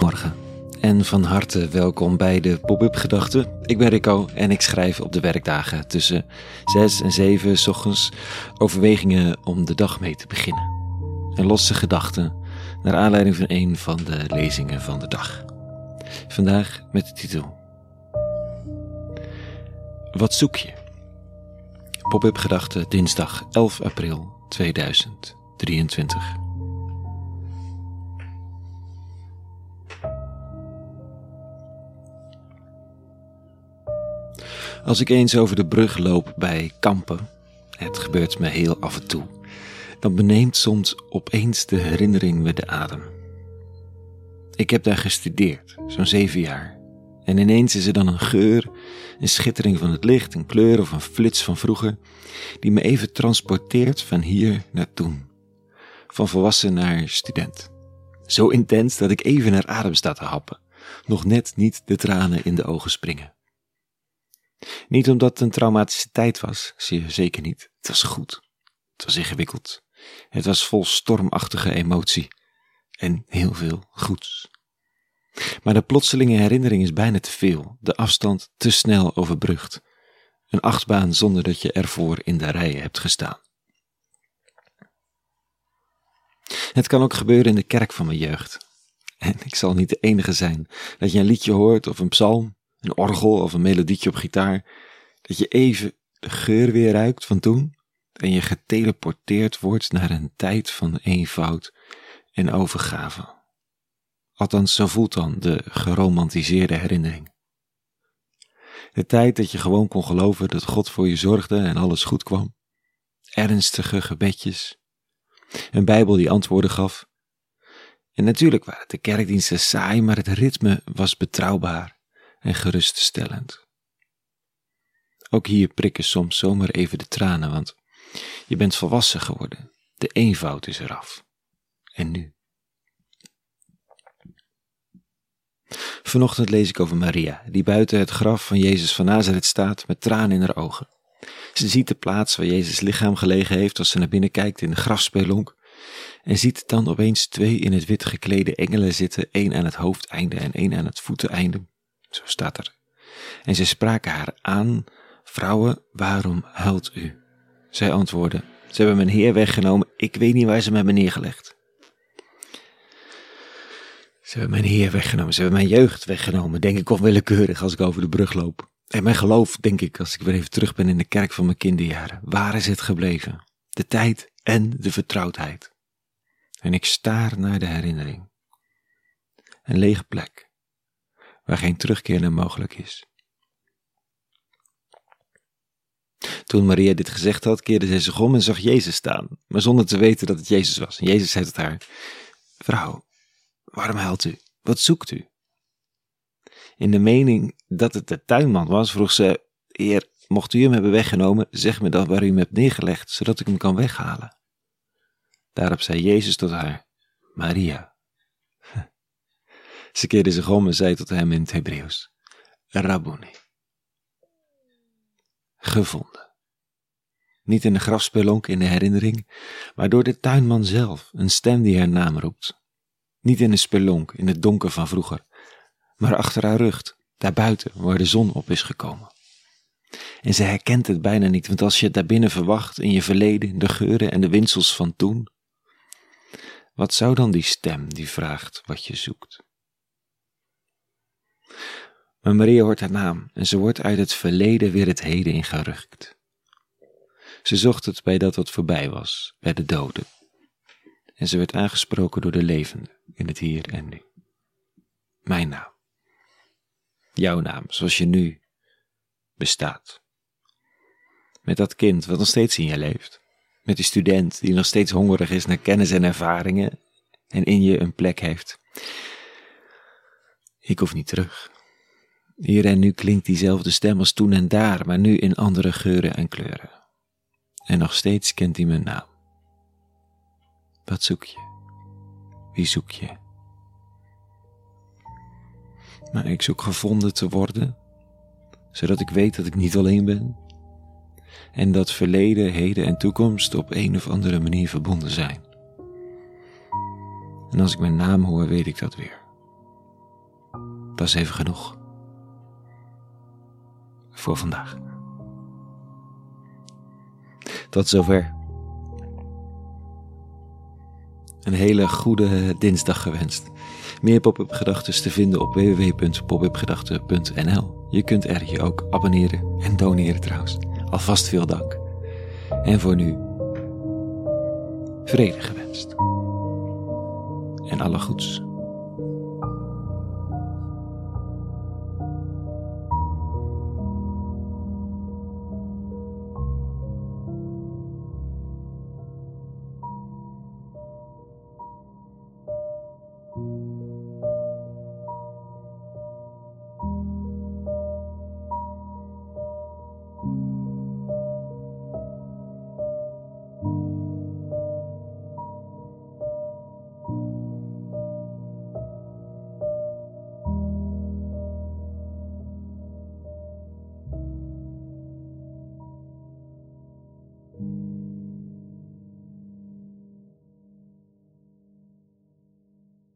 Morgen. En van harte welkom bij de Pop-up Gedachten. Ik ben Rico en ik schrijf op de werkdagen tussen 6 en 7 s ochtends overwegingen om de dag mee te beginnen. En losse gedachten naar aanleiding van een van de lezingen van de dag. Vandaag met de titel Wat zoek je? Pop-up Gedachten dinsdag 11 april 2023. Als ik eens over de brug loop bij Kampen, het gebeurt me heel af en toe, dan beneemt soms opeens de herinnering me de adem. Ik heb daar gestudeerd, zo'n zeven jaar. En ineens is er dan een geur, een schittering van het licht, een kleur of een flits van vroeger, die me even transporteert van hier naar toen. Van volwassen naar student. Zo intens dat ik even naar adem sta te happen. Nog net niet de tranen in de ogen springen. Niet omdat het een traumatische tijd was, je zeker niet. Het was goed. Het was ingewikkeld. Het was vol stormachtige emotie. En heel veel goeds. Maar de plotselinge herinnering is bijna te veel, de afstand te snel overbrugd. Een achtbaan zonder dat je ervoor in de rijen hebt gestaan. Het kan ook gebeuren in de kerk van mijn jeugd. En ik zal niet de enige zijn dat je een liedje hoort of een psalm een orgel of een melodietje op gitaar, dat je even de geur weer ruikt van toen en je geteleporteerd wordt naar een tijd van eenvoud en overgave. Althans, zo voelt dan de geromantiseerde herinnering. De tijd dat je gewoon kon geloven dat God voor je zorgde en alles goed kwam. Ernstige gebedjes. Een Bijbel die antwoorden gaf. En natuurlijk waren de kerkdiensten saai, maar het ritme was betrouwbaar en geruststellend. Ook hier prikken soms zomaar even de tranen, want je bent volwassen geworden. De eenvoud is eraf. En nu? Vanochtend lees ik over Maria, die buiten het graf van Jezus van Nazareth staat met tranen in haar ogen. Ze ziet de plaats waar Jezus lichaam gelegen heeft als ze naar binnen kijkt in de grafspelonk en ziet dan opeens twee in het wit geklede engelen zitten, één aan het hoofdeinde en één aan het voeteneinde. Zo staat er. En zij spraken haar aan, vrouwen, waarom huilt u? Zij antwoordde, ze hebben mijn heer weggenomen, ik weet niet waar ze me hebben neergelegd. Ze hebben mijn heer weggenomen, ze hebben mijn jeugd weggenomen, denk ik onwillekeurig als ik over de brug loop. En mijn geloof, denk ik, als ik weer even terug ben in de kerk van mijn kinderjaren. Waar is het gebleven? De tijd en de vertrouwdheid. En ik staar naar de herinnering. Een lege plek waar geen terugkeer naar mogelijk is. Toen Maria dit gezegd had, keerde zij zich om en zag Jezus staan, maar zonder te weten dat het Jezus was. En Jezus zei tot haar: Vrouw, waarom huilt u? Wat zoekt u? In de mening dat het de tuinman was, vroeg ze: Heer, mocht u hem hebben weggenomen, zeg me dan waar u hem hebt neergelegd, zodat ik hem kan weghalen. Daarop zei Jezus tot haar: Maria. Ze keerde zich om en zei tot hem in het Hebreeuws: Rabboni. Gevonden. Niet in de grafspelonk in de herinnering, maar door de tuinman zelf, een stem die haar naam roept. Niet in de spelonk, in het donker van vroeger, maar achter haar rug, daarbuiten, waar de zon op is gekomen. En ze herkent het bijna niet, want als je het daarbinnen verwacht, in je verleden, de geuren en de winsels van toen, wat zou dan die stem die vraagt wat je zoekt? Maar Maria hoort haar naam en ze wordt uit het verleden weer het heden ingerukt. Ze zocht het bij dat wat voorbij was, bij de doden. En ze werd aangesproken door de levende in het hier en nu. Mijn naam. Jouw naam, zoals je nu bestaat. Met dat kind wat nog steeds in je leeft. Met die student die nog steeds hongerig is naar kennis en ervaringen en in je een plek heeft. Ik hoef niet terug. Hier en nu klinkt diezelfde stem als toen en daar, maar nu in andere geuren en kleuren. En nog steeds kent hij mijn naam. Wat zoek je? Wie zoek je? Maar ik zoek gevonden te worden, zodat ik weet dat ik niet alleen ben en dat verleden, heden en toekomst op een of andere manier verbonden zijn. En als ik mijn naam hoor, weet ik dat weer. dat is even genoeg. Voor vandaag. Tot zover. Een hele goede dinsdag gewenst. Meer pop-up gedachten te vinden op www.popupgedachten.nl. Je kunt er je ook abonneren en doneren trouwens. Alvast veel dank. En voor nu, vrede gewenst. En alle goeds.